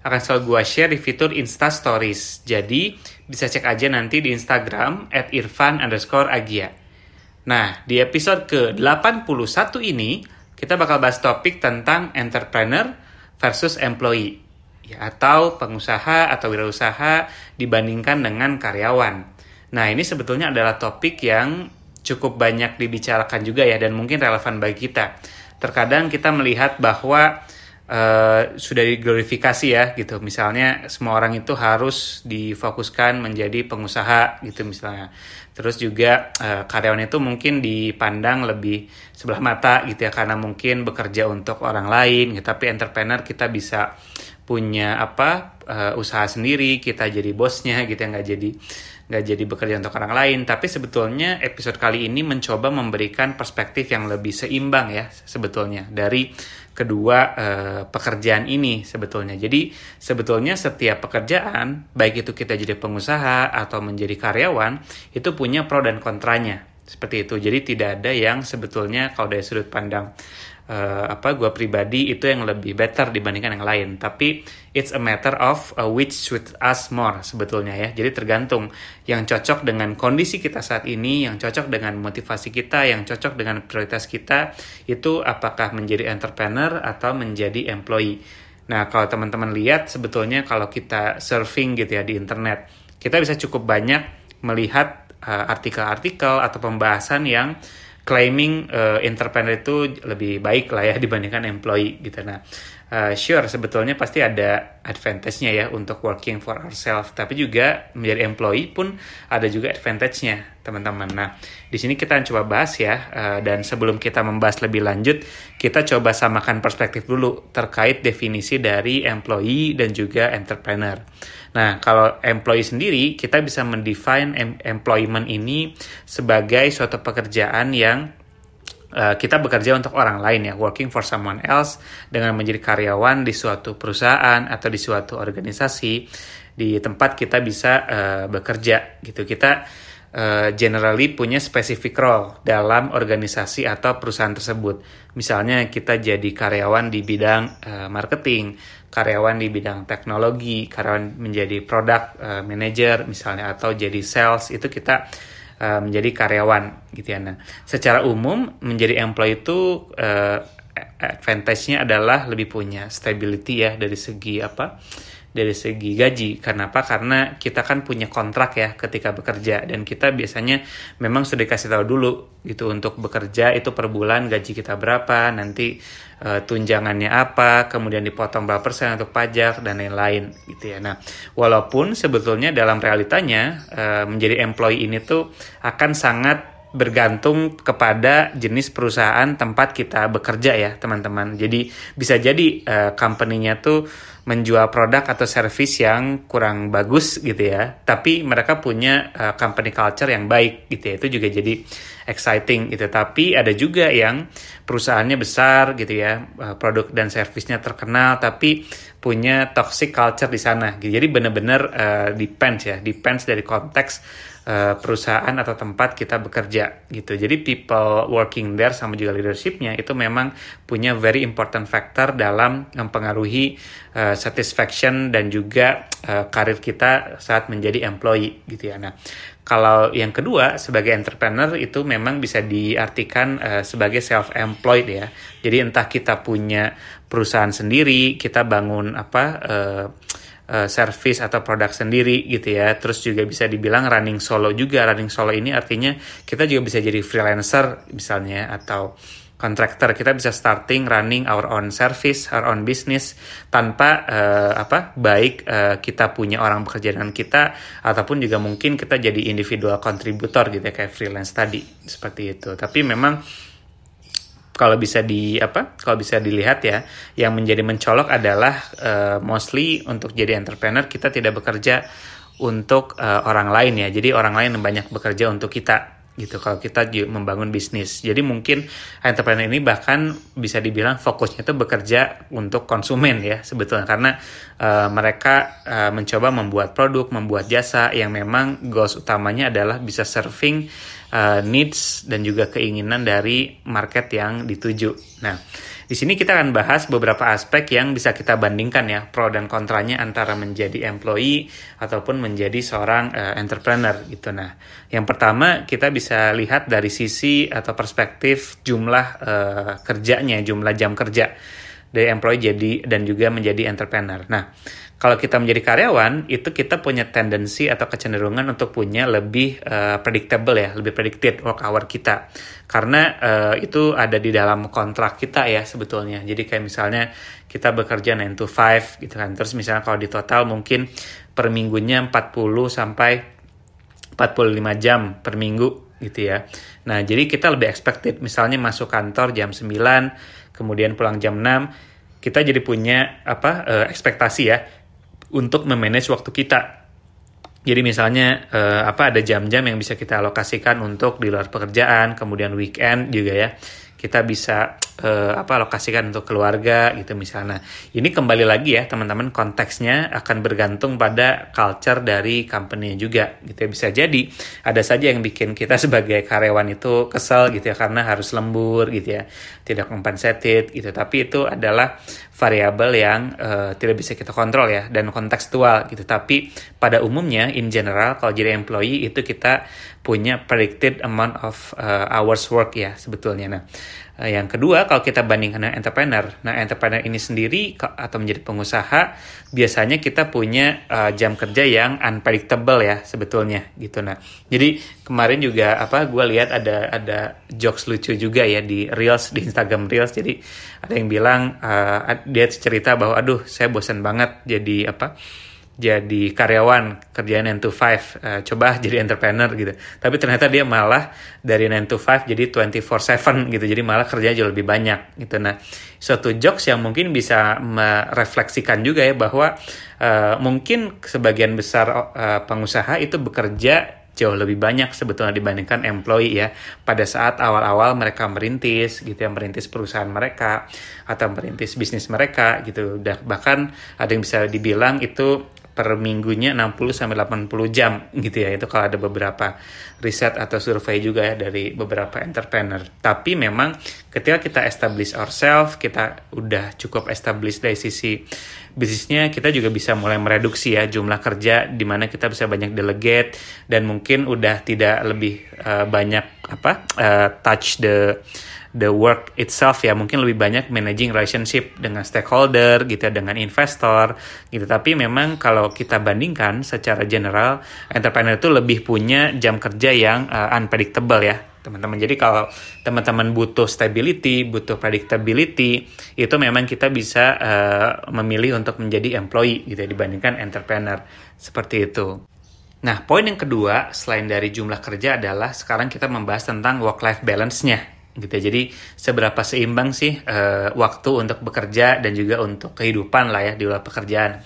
akan selalu gue share di fitur Insta Stories. Jadi, bisa cek aja nanti di Instagram at irfan underscore agia. Nah, di episode ke-81 ini, kita bakal bahas topik tentang entrepreneur versus employee. Ya, atau pengusaha atau wirausaha dibandingkan dengan karyawan. Nah, ini sebetulnya adalah topik yang cukup banyak dibicarakan juga ya, dan mungkin relevan bagi kita. Terkadang kita melihat bahwa uh, sudah diglorifikasi ya gitu. Misalnya semua orang itu harus difokuskan menjadi pengusaha gitu misalnya. Terus juga uh, karyawan itu mungkin dipandang lebih sebelah mata gitu ya karena mungkin bekerja untuk orang lain. Gitu. Tapi entrepreneur kita bisa punya apa uh, usaha sendiri, kita jadi bosnya gitu ya nggak jadi nggak jadi bekerja untuk orang lain. Tapi sebetulnya episode kali ini mencoba memberikan perspektif yang lebih seimbang ya sebetulnya dari kedua uh, pekerjaan ini sebetulnya. Jadi sebetulnya setiap pekerjaan, baik itu kita jadi pengusaha atau menjadi karyawan, itu punya pro dan kontranya. Seperti itu. Jadi tidak ada yang sebetulnya kalau dari sudut pandang uh, apa gue pribadi itu yang lebih better dibandingkan yang lain. Tapi it's a matter of uh, which suits us more sebetulnya ya. Jadi tergantung yang cocok dengan kondisi kita saat ini yang cocok dengan motivasi kita yang cocok dengan prioritas kita itu apakah menjadi entrepreneur atau menjadi employee. Nah kalau teman-teman lihat sebetulnya kalau kita surfing gitu ya di internet kita bisa cukup banyak melihat uh, artikel-artikel uh, atau pembahasan yang claiming uh, entrepreneur itu lebih baik lah ya dibandingkan employee gitu. Nah, uh, sure sebetulnya pasti ada advantage-nya ya untuk working for ourselves, tapi juga menjadi employee pun ada juga advantage-nya, teman-teman. Nah, di sini kita coba bahas ya uh, dan sebelum kita membahas lebih lanjut, kita coba samakan perspektif dulu terkait definisi dari employee dan juga entrepreneur. Nah, kalau employee sendiri, kita bisa mendefine em employment ini sebagai suatu pekerjaan yang uh, kita bekerja untuk orang lain ya, working for someone else dengan menjadi karyawan di suatu perusahaan atau di suatu organisasi di tempat kita bisa uh, bekerja gitu. Kita uh, generally punya specific role dalam organisasi atau perusahaan tersebut. Misalnya kita jadi karyawan di bidang uh, marketing, karyawan di bidang teknologi, karyawan menjadi product uh, manager misalnya atau jadi sales itu kita uh, menjadi karyawan gitu ya. Nah, secara umum menjadi employee itu uh, advantage-nya adalah lebih punya stability ya dari segi apa? Dari segi gaji. Kenapa? Karena kita kan punya kontrak ya ketika bekerja dan kita biasanya memang sudah dikasih tahu dulu gitu untuk bekerja itu per bulan gaji kita berapa, nanti uh, tunjangannya apa, kemudian dipotong berapa persen untuk pajak dan lain-lain gitu ya. Nah, walaupun sebetulnya dalam realitanya uh, menjadi employee ini tuh akan sangat bergantung kepada jenis perusahaan tempat kita bekerja ya teman-teman. Jadi bisa jadi uh, company-nya tuh menjual produk atau service yang kurang bagus gitu ya, tapi mereka punya uh, company culture yang baik gitu ya. Itu juga jadi exciting gitu. Tapi ada juga yang perusahaannya besar gitu ya, uh, produk dan servisnya terkenal tapi punya toxic culture di sana. Gitu. Jadi benar-benar uh, depends ya, depends dari konteks uh, perusahaan atau tempat kita bekerja gitu. Jadi people working there sama juga leadershipnya itu memang punya very important factor dalam mempengaruhi uh, satisfaction dan juga uh, karir kita saat menjadi employee gitu ya. Nah, kalau yang kedua sebagai entrepreneur itu memang bisa diartikan uh, sebagai self employed ya. Jadi entah kita punya perusahaan sendiri, kita bangun apa uh, uh, service atau produk sendiri gitu ya. Terus juga bisa dibilang running solo juga. Running solo ini artinya kita juga bisa jadi freelancer misalnya atau contractor kita bisa starting running our own service, our own business tanpa uh, apa baik uh, kita punya orang bekerja dengan kita ataupun juga mungkin kita jadi individual contributor gitu ya kayak freelance tadi seperti itu. Tapi memang kalau bisa di apa kalau bisa dilihat ya yang menjadi mencolok adalah uh, mostly untuk jadi entrepreneur kita tidak bekerja untuk uh, orang lain ya. Jadi orang lain yang banyak bekerja untuk kita gitu kalau kita membangun bisnis. Jadi mungkin entrepreneur ini bahkan bisa dibilang fokusnya itu bekerja untuk konsumen ya sebetulnya karena uh, mereka uh, mencoba membuat produk, membuat jasa yang memang goals utamanya adalah bisa serving uh, needs dan juga keinginan dari market yang dituju. Nah, di sini kita akan bahas beberapa aspek yang bisa kita bandingkan ya, pro dan kontranya antara menjadi employee ataupun menjadi seorang uh, entrepreneur gitu. Nah, yang pertama kita bisa lihat dari sisi atau perspektif jumlah uh, kerjanya, jumlah jam kerja dari employee jadi dan juga menjadi entrepreneur. Nah, kalau kita menjadi karyawan itu kita punya tendensi atau kecenderungan untuk punya lebih uh, predictable ya, lebih predicted work hour kita. Karena uh, itu ada di dalam kontrak kita ya sebetulnya. Jadi kayak misalnya kita bekerja 9 to 5 gitu kan. Terus misalnya kalau di total mungkin per minggunya 40 sampai 45 jam per minggu gitu ya. Nah, jadi kita lebih expected misalnya masuk kantor jam 9, kemudian pulang jam 6, kita jadi punya apa uh, ekspektasi ya untuk memanage waktu kita. Jadi misalnya uh, apa ada jam-jam yang bisa kita alokasikan untuk di luar pekerjaan, kemudian weekend juga ya kita bisa uh, apa alokasikan untuk keluarga gitu misalnya. Ini kembali lagi ya teman-teman konteksnya akan bergantung pada culture dari company juga gitu ya. Bisa jadi ada saja yang bikin kita sebagai karyawan itu kesel gitu ya karena harus lembur gitu ya, tidak compensated gitu. Tapi itu adalah variabel yang uh, tidak bisa kita kontrol ya dan kontekstual gitu. Tapi pada umumnya in general kalau jadi employee itu kita punya predicted amount of uh, hours work ya sebetulnya. Nah, uh, yang kedua kalau kita bandingkan dengan entrepreneur, nah entrepreneur ini sendiri atau menjadi pengusaha biasanya kita punya uh, jam kerja yang unpredictable ya sebetulnya gitu. Nah, jadi kemarin juga apa gue lihat ada ada jokes lucu juga ya di reels di Instagram reels. Jadi ada yang bilang uh, dia cerita bahwa aduh saya bosan banget jadi apa jadi karyawan kerjaan 9 to 5 uh, eh, coba jadi entrepreneur gitu. Tapi ternyata dia malah dari 9 to 5 jadi 24/7 gitu. Jadi malah kerja jauh lebih banyak gitu. Nah suatu jokes yang mungkin bisa merefleksikan juga ya bahwa uh, mungkin sebagian besar uh, pengusaha itu bekerja jauh lebih banyak sebetulnya dibandingkan employee ya. Pada saat awal-awal mereka merintis gitu ya merintis perusahaan mereka atau merintis bisnis mereka gitu. Bahkan ada yang bisa dibilang itu per minggunya 60 sampai 80 jam gitu ya. Itu kalau ada beberapa riset atau survei juga ya dari beberapa entrepreneur. Tapi memang ketika kita establish ourselves, kita udah cukup establish dari sisi bisnisnya, kita juga bisa mulai mereduksi ya jumlah kerja di mana kita bisa banyak delegate dan mungkin udah tidak lebih uh, banyak apa uh, touch the the work itself ya mungkin lebih banyak managing relationship dengan stakeholder gitu ya, dengan investor gitu tapi memang kalau kita bandingkan secara general entrepreneur itu lebih punya jam kerja yang uh, unpredictable ya teman-teman. Jadi kalau teman-teman butuh stability, butuh predictability, itu memang kita bisa uh, memilih untuk menjadi employee gitu ya dibandingkan entrepreneur seperti itu. Nah, poin yang kedua selain dari jumlah kerja adalah sekarang kita membahas tentang work life balance-nya gitu ya. Jadi seberapa seimbang sih uh, waktu untuk bekerja dan juga untuk kehidupan lah ya di luar pekerjaan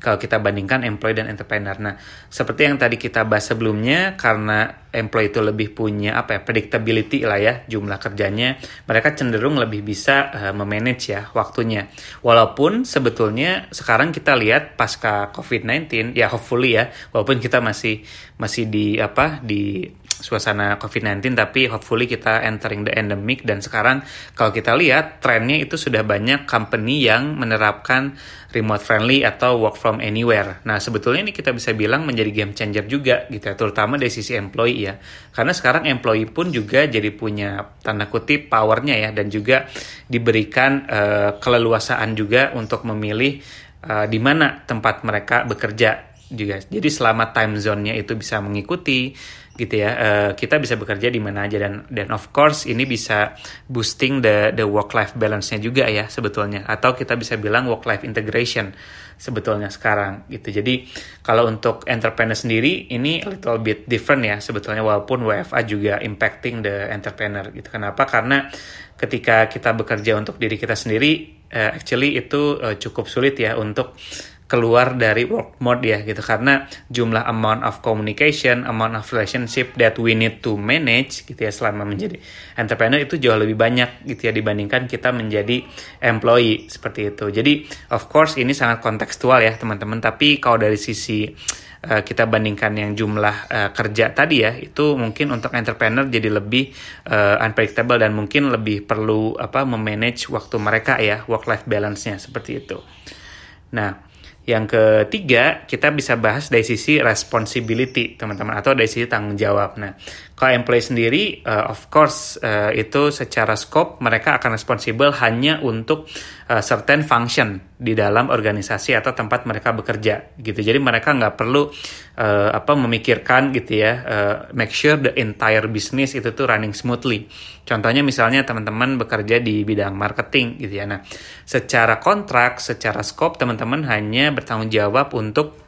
kalau kita bandingkan employee dan entrepreneur. Nah, seperti yang tadi kita bahas sebelumnya, karena employee itu lebih punya apa ya predictability lah ya jumlah kerjanya, mereka cenderung lebih bisa uh, memanage ya waktunya. Walaupun sebetulnya sekarang kita lihat pasca COVID-19, ya hopefully ya, walaupun kita masih masih di apa di suasana COVID-19 tapi hopefully kita entering the endemic dan sekarang kalau kita lihat trennya itu sudah banyak company yang menerapkan remote friendly atau work from anywhere. Nah, sebetulnya ini kita bisa bilang menjadi game changer juga gitu ya, terutama dari sisi employee ya. Karena sekarang employee pun juga jadi punya tanda kutip powernya ya dan juga diberikan uh, keleluasaan juga untuk memilih uh, di mana tempat mereka bekerja juga. Jadi selama time zone-nya itu bisa mengikuti gitu ya. Uh, kita bisa bekerja di mana aja dan dan of course ini bisa boosting the the work life balance-nya juga ya sebetulnya. Atau kita bisa bilang work life integration sebetulnya sekarang gitu. Jadi kalau untuk entrepreneur sendiri ini a little bit different ya sebetulnya walaupun WFA juga impacting the entrepreneur gitu. Kenapa? Karena ketika kita bekerja untuk diri kita sendiri uh, actually itu uh, cukup sulit ya untuk keluar dari work mode ya gitu karena jumlah amount of communication, amount of relationship that we need to manage gitu ya selama menjadi entrepreneur itu jauh lebih banyak gitu ya dibandingkan kita menjadi employee seperti itu. Jadi of course ini sangat kontekstual ya teman-teman tapi kalau dari sisi uh, kita bandingkan yang jumlah uh, kerja tadi ya itu mungkin untuk entrepreneur jadi lebih uh, unpredictable dan mungkin lebih perlu apa memanage waktu mereka ya work life balance-nya seperti itu. Nah, yang ketiga, kita bisa bahas dari sisi responsibility, teman-teman, atau dari sisi tanggung jawab. Nah, kalau employee sendiri, uh, of course, uh, itu secara scope mereka akan responsible hanya untuk uh, certain function di dalam organisasi atau tempat mereka bekerja, gitu. Jadi mereka nggak perlu uh, apa memikirkan gitu ya, uh, make sure the entire business itu tuh running smoothly. Contohnya misalnya teman-teman bekerja di bidang marketing gitu ya. Nah, secara kontrak, secara scope teman-teman hanya bertanggung jawab untuk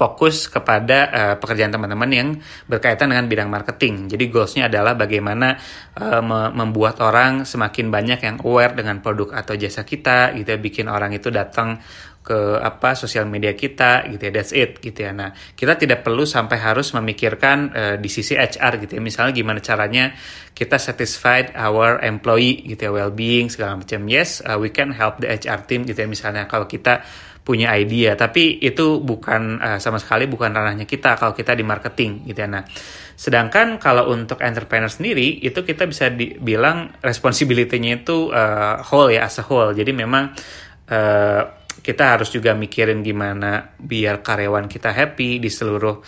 fokus kepada uh, pekerjaan teman-teman yang berkaitan dengan bidang marketing. Jadi goalsnya adalah bagaimana uh, membuat orang semakin banyak yang aware dengan produk atau jasa kita, gitu ya, bikin orang itu datang ke apa sosial media kita gitu ya. That's it gitu ya. Nah kita tidak perlu sampai harus memikirkan uh, di sisi HR gitu ya. Misalnya gimana caranya kita satisfied our employee gitu ya. Well being segala macam. Yes uh, we can help the HR team gitu ya. Misalnya kalau kita punya idea tapi itu bukan uh, sama sekali bukan ranahnya kita kalau kita di marketing gitu ya. Nah sedangkan kalau untuk entrepreneur sendiri itu kita bisa dibilang responsibility-nya itu uh, whole ya as a whole. Jadi memang uh, kita harus juga mikirin gimana biar karyawan kita happy di seluruh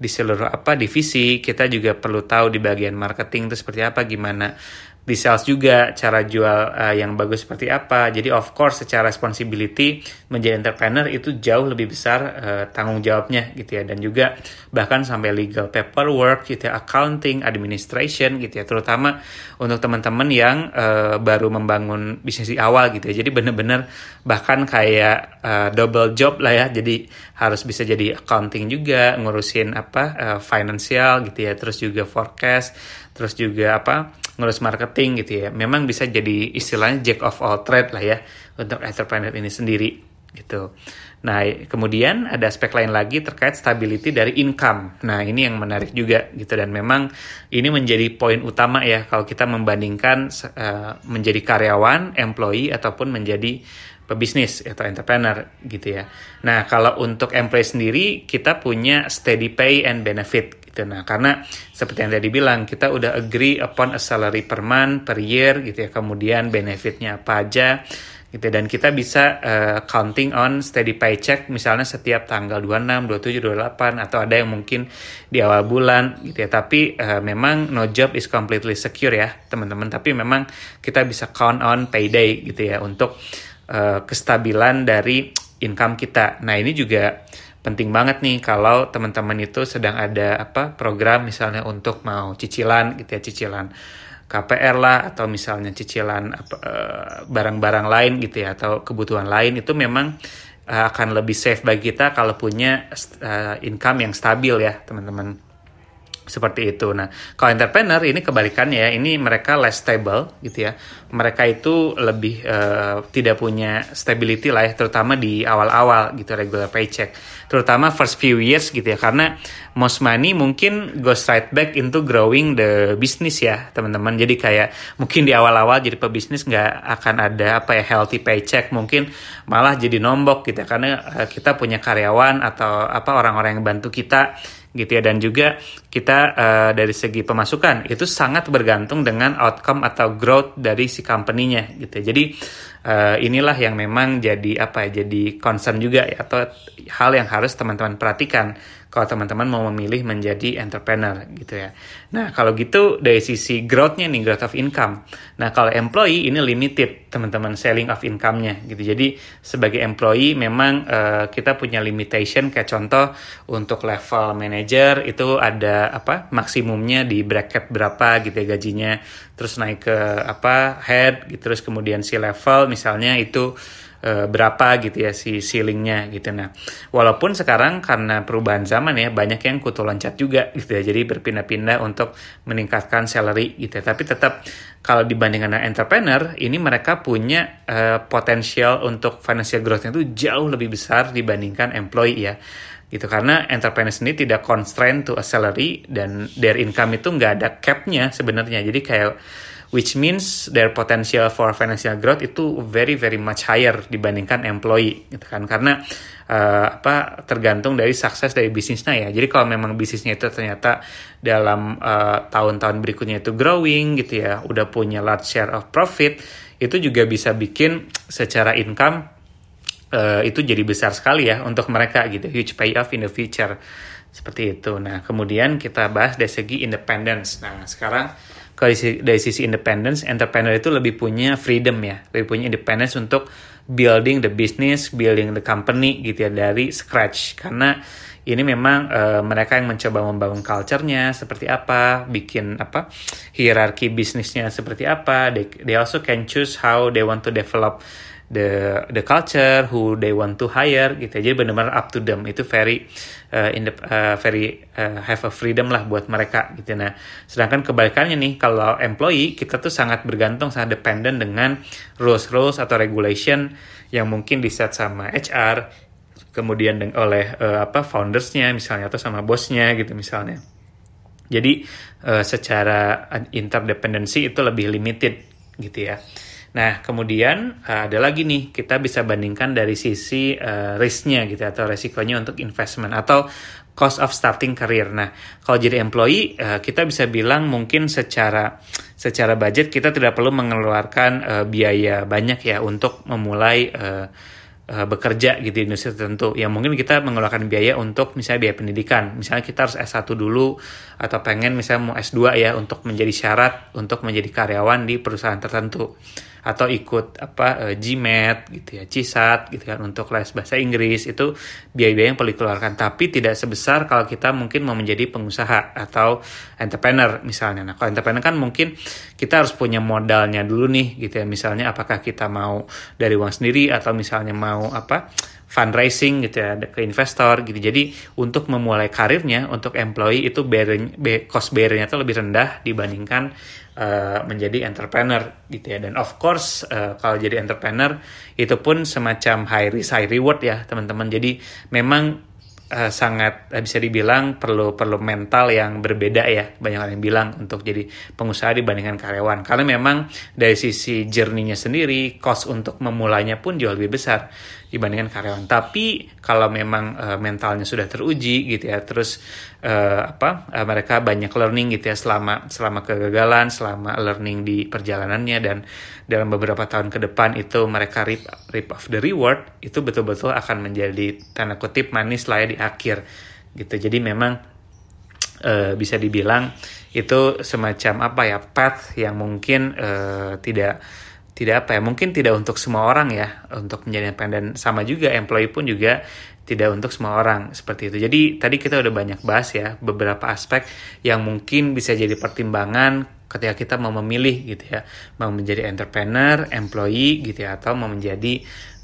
di seluruh apa divisi. Kita juga perlu tahu di bagian marketing itu seperti apa gimana di sales juga cara jual uh, yang bagus seperti apa. Jadi of course secara responsibility menjadi entrepreneur itu jauh lebih besar uh, tanggung jawabnya gitu ya dan juga bahkan sampai legal paperwork gitu ya, accounting, administration gitu ya. Terutama untuk teman-teman yang uh, baru membangun bisnis di awal gitu ya. Jadi benar-benar bahkan kayak uh, double job lah ya. Jadi harus bisa jadi accounting juga, ngurusin apa uh, financial gitu ya, terus juga forecast, terus juga apa ngurus marketing gitu ya memang bisa jadi istilahnya jack of all trade lah ya untuk entrepreneur ini sendiri gitu. Nah, kemudian ada aspek lain lagi terkait stability dari income. Nah, ini yang menarik juga gitu dan memang ini menjadi poin utama ya kalau kita membandingkan uh, menjadi karyawan, employee ataupun menjadi pebisnis atau entrepreneur gitu ya. Nah, kalau untuk employee sendiri kita punya steady pay and benefit gitu. Nah, karena seperti yang tadi bilang, kita udah agree upon a salary per month, per year gitu ya. Kemudian benefitnya apa aja gitu dan kita bisa uh, counting on steady paycheck misalnya setiap tanggal 26, 27, 28 atau ada yang mungkin di awal bulan gitu ya. Tapi uh, memang no job is completely secure ya, teman-teman. Tapi memang kita bisa count on payday gitu ya untuk uh, kestabilan dari income kita. Nah, ini juga penting banget nih kalau teman-teman itu sedang ada apa program misalnya untuk mau cicilan gitu ya cicilan KPR lah atau misalnya cicilan eh, barang-barang lain gitu ya atau kebutuhan lain itu memang uh, akan lebih safe bagi kita kalau punya income yang stabil ya teman-teman seperti itu. Nah, kalau entrepreneur ini kebalikannya ya, ini mereka less stable gitu ya. Mereka itu lebih uh, tidak punya stability lah ya, terutama di awal-awal gitu regular paycheck. Terutama first few years gitu ya, karena most money mungkin goes right back into growing the business ya, teman-teman. Jadi kayak mungkin di awal-awal jadi pebisnis nggak akan ada apa ya healthy paycheck, mungkin malah jadi nombok gitu ya, karena uh, kita punya karyawan atau apa orang-orang yang bantu kita gitu ya dan juga kita uh, dari segi pemasukan itu sangat bergantung dengan outcome atau growth dari si company-nya gitu ya. Jadi uh, inilah yang memang jadi apa ya jadi concern juga ya atau hal yang harus teman-teman perhatikan kalau teman-teman mau memilih menjadi entrepreneur gitu ya. Nah kalau gitu dari sisi growth-nya nih growth of income. Nah kalau employee ini limited teman-teman selling of income-nya gitu. Jadi sebagai employee memang uh, kita punya limitation kayak contoh untuk level manager itu ada apa maksimumnya di bracket berapa gitu ya gajinya. Terus naik ke apa head gitu terus kemudian si level misalnya itu uh, berapa gitu ya si ceilingnya gitu. Nah walaupun sekarang karena perubahan zaman ya banyak yang kutu loncat juga gitu ya. Jadi berpindah-pindah untuk meningkatkan salary gitu ya. Tapi tetap kalau dibandingkan dengan entrepreneur ini mereka punya uh, potensial untuk financial growth itu jauh lebih besar dibandingkan employee ya. Gitu karena entrepreneur sendiri tidak constrained to a salary dan their income itu nggak ada capnya sebenarnya. Jadi kayak which means their potential for financial growth itu very very much higher dibandingkan employee gitu kan. Karena uh, apa tergantung dari sukses dari bisnisnya ya. Jadi kalau memang bisnisnya itu ternyata dalam uh, tahun-tahun berikutnya itu growing gitu ya udah punya large share of profit itu juga bisa bikin secara income uh, itu jadi besar sekali ya untuk mereka gitu. Huge payoff in the future. Seperti itu. Nah kemudian kita bahas dari segi independence. Nah sekarang kalau dari sisi independence, entrepreneur itu lebih punya freedom ya, lebih punya independence untuk building the business, building the company gitu ya dari scratch. Karena ini memang uh, mereka yang mencoba membangun culture-nya seperti apa, bikin apa hierarki bisnisnya seperti apa. They, they also can choose how they want to develop the the culture who they want to hire gitu jadi benar-benar up to them. Itu very uh, in the, uh, very uh, have a freedom lah buat mereka gitu. Nah sedangkan kebalikannya nih kalau employee kita tuh sangat bergantung sangat dependent dengan rules rules atau regulation yang mungkin di set sama HR kemudian oleh uh, apa foundersnya misalnya atau sama bosnya gitu misalnya jadi uh, secara interdependency itu lebih limited gitu ya Nah, kemudian uh, ada lagi nih, kita bisa bandingkan dari sisi uh, risknya gitu atau resikonya untuk investment atau cost of starting career. Nah, kalau jadi employee, uh, kita bisa bilang mungkin secara secara budget kita tidak perlu mengeluarkan uh, biaya banyak ya untuk memulai uh, uh, bekerja gitu di industri tertentu. Yang mungkin kita mengeluarkan biaya untuk misalnya biaya pendidikan. Misalnya kita harus S1 dulu atau pengen misalnya mau S2 ya untuk menjadi syarat untuk menjadi karyawan di perusahaan tertentu atau ikut apa uh, GMAT gitu ya, CISAT gitu kan untuk les bahasa Inggris itu biaya-biaya yang perlu dikeluarkan tapi tidak sebesar kalau kita mungkin mau menjadi pengusaha atau entrepreneur misalnya. Nah, kalau entrepreneur kan mungkin kita harus punya modalnya dulu nih gitu ya. Misalnya apakah kita mau dari uang sendiri atau misalnya mau apa fundraising gitu ya ke investor gitu. Jadi untuk memulai karirnya untuk employee itu bearing, cost barrier-nya itu lebih rendah dibandingkan uh, menjadi entrepreneur gitu ya. Dan of course uh, kalau jadi entrepreneur itu pun semacam high risk high reward ya teman-teman. Jadi memang uh, sangat uh, bisa dibilang perlu perlu mental yang berbeda ya. Banyak orang yang bilang untuk jadi pengusaha dibandingkan karyawan. Karena memang dari sisi jerninya sendiri cost untuk memulainya pun jauh lebih besar dibandingkan karyawan. Tapi kalau memang uh, mentalnya sudah teruji gitu ya terus uh, apa uh, mereka banyak learning gitu ya selama selama kegagalan selama learning di perjalanannya dan dalam beberapa tahun ke depan itu mereka rip rip of the reward itu betul-betul akan menjadi tanda kutip manis lah ya di akhir gitu. Jadi memang uh, bisa dibilang itu semacam apa ya path yang mungkin uh, tidak tidak apa ya mungkin tidak untuk semua orang ya untuk menjadi independen. Sama juga employee pun juga tidak untuk semua orang seperti itu. Jadi tadi kita udah banyak bahas ya beberapa aspek yang mungkin bisa jadi pertimbangan ketika kita mau memilih gitu ya. Mau menjadi entrepreneur employee gitu ya atau mau menjadi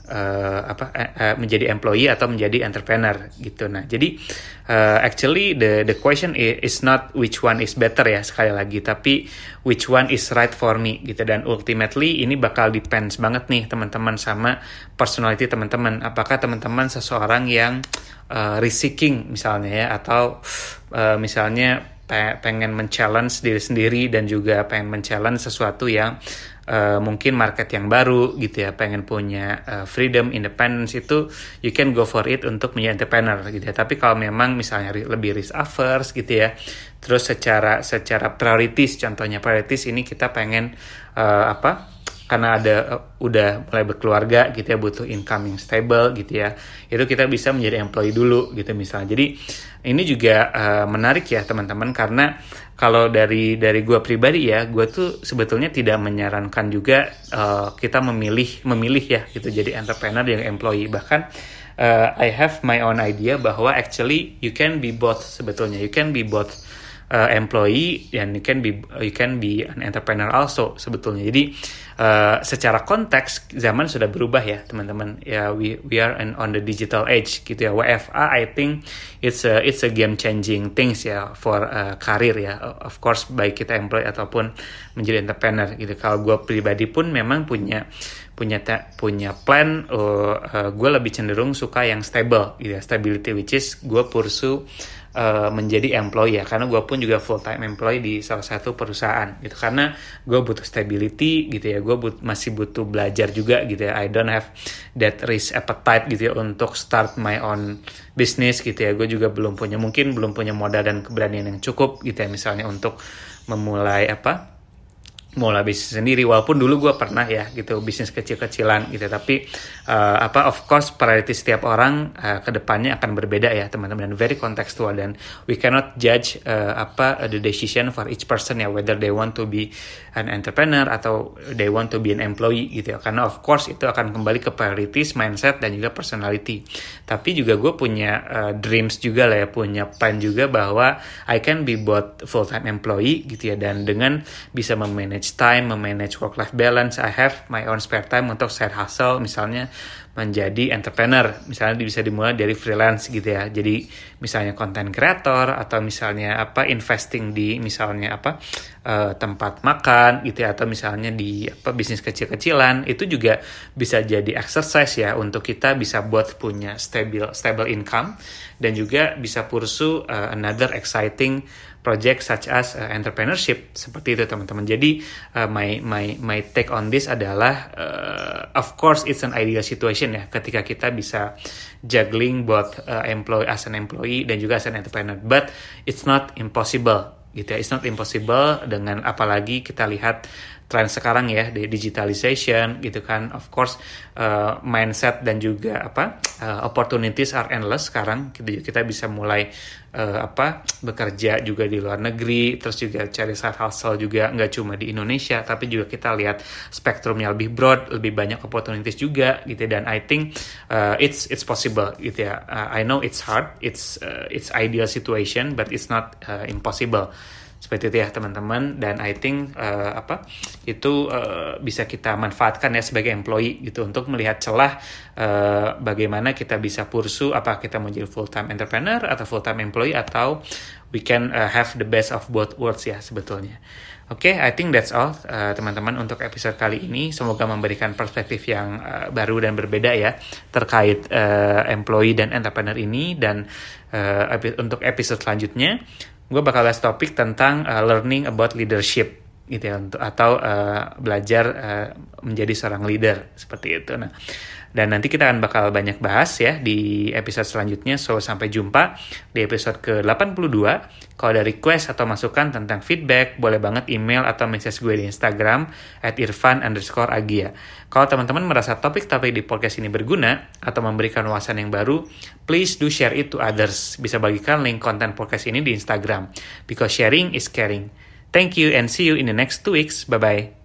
uh, apa uh, menjadi employee atau menjadi entrepreneur gitu. Nah, jadi uh, actually the the question is not which one is better ya sekali lagi, tapi which one is right for me gitu. Dan ultimately ini bakal depends banget nih teman-teman sama personality teman-teman. Apakah teman-teman seseorang yang uh, risk misalnya ya atau uh, misalnya pengen men-challenge diri sendiri dan juga pengen men-challenge sesuatu yang uh, mungkin market yang baru gitu ya. Pengen punya uh, freedom independence itu you can go for it untuk menjadi entrepreneur gitu ya. Tapi kalau memang misalnya lebih risk averse gitu ya terus secara secara priorities contohnya priorities ini kita pengen uh, apa karena ada uh, udah mulai berkeluarga gitu ya butuh income yang stable gitu ya itu kita bisa menjadi employee dulu gitu misalnya. Jadi ini juga uh, menarik ya teman-teman karena kalau dari dari gue pribadi ya gue tuh sebetulnya tidak menyarankan juga uh, kita memilih memilih ya gitu jadi entrepreneur yang employee. Bahkan uh, I have my own idea bahwa actually you can be both sebetulnya. You can be both uh, employee and you can be you can be an entrepreneur also sebetulnya. Jadi uh, secara konteks zaman sudah berubah ya teman-teman. Ya we we are on the digital age gitu ya. WFA I think it's a it's a game changing things ya for uh, karir ya. Of course baik kita employee ataupun menjadi entrepreneur gitu. Kalau gue pribadi pun memang punya punya punya plan uh, uh, gue lebih cenderung suka yang stable gitu ya stability which is gue pursue uh, menjadi employee ya. Karena gue pun juga full time employee di salah satu perusahaan gitu. Karena gue butuh stability gitu ya. Gue but, masih butuh belajar juga gitu ya. I don't have that risk appetite gitu ya untuk start my own business gitu ya. Gue juga belum punya mungkin belum punya modal dan keberanian yang cukup gitu ya. Misalnya untuk memulai apa mulai bisnis sendiri walaupun dulu gue pernah ya gitu bisnis kecil-kecilan gitu. Tapi uh, apa of course priority setiap orang uh, ke depannya akan berbeda ya teman-teman. Dan very contextual dan we cannot judge uh, apa uh, the decision for each person ya whether they want to be an entrepreneur atau they want to be an employee gitu ya. Karena of course itu akan kembali ke priorities mindset dan juga personality. Tapi juga gue punya uh, dreams juga lah ya punya plan juga bahwa I can be both full time employee gitu ya dan dengan bisa memanage memanage time, memanage work-life balance. I have my own spare time untuk side hustle, misalnya menjadi entrepreneur. Misalnya bisa dimulai dari freelance gitu ya. Jadi misalnya content creator atau misalnya apa investing di misalnya apa uh, tempat makan gitu ya atau misalnya di apa bisnis kecil-kecilan itu juga bisa jadi exercise ya untuk kita bisa buat punya stable stable income dan juga bisa pursue uh, another exciting project such as uh, entrepreneurship seperti itu teman-teman. Jadi uh, my my my take on this adalah uh, of course it's an ideal situation ya ketika kita bisa juggling both uh, employee as an employee dan juga as an entrepreneur. But it's not impossible gitu ya. It's not impossible dengan apalagi kita lihat tren sekarang ya di digitalization gitu kan. Of course uh, mindset dan juga apa uh, opportunities are endless sekarang. Gitu kita bisa mulai uh, apa bekerja juga di luar negeri terus juga cari side hustle juga nggak cuma di Indonesia tapi juga kita lihat spektrumnya lebih broad lebih banyak opportunities juga gitu. Dan I think uh, it's it's possible gitu ya. Uh, I know it's hard it's uh, it's ideal situation but it's not uh, impossible seperti itu ya teman-teman dan I think uh, apa itu uh, bisa kita manfaatkan ya sebagai employee gitu untuk melihat celah uh, bagaimana kita bisa pursu apa kita mau jadi full time entrepreneur atau full time employee atau we can uh, have the best of both worlds ya sebetulnya. Oke, okay, I think that's all teman-teman uh, untuk episode kali ini. Semoga memberikan perspektif yang uh, baru dan berbeda ya terkait uh, employee dan entrepreneur ini dan uh, untuk episode selanjutnya gue bakal bahas topik tentang uh, learning about leadership gitu ya atau uh, belajar uh, menjadi seorang leader seperti itu. Nah, dan nanti kita akan bakal banyak bahas ya di episode selanjutnya. So, sampai jumpa di episode ke-82. Kalau ada request atau masukan tentang feedback, boleh banget email atau message gue di Instagram at irfan underscore agia. Kalau teman-teman merasa topik-topik di podcast ini berguna atau memberikan wawasan yang baru, please do share it to others. Bisa bagikan link konten podcast ini di Instagram. Because sharing is caring. Thank you and see you in the next two weeks. Bye-bye.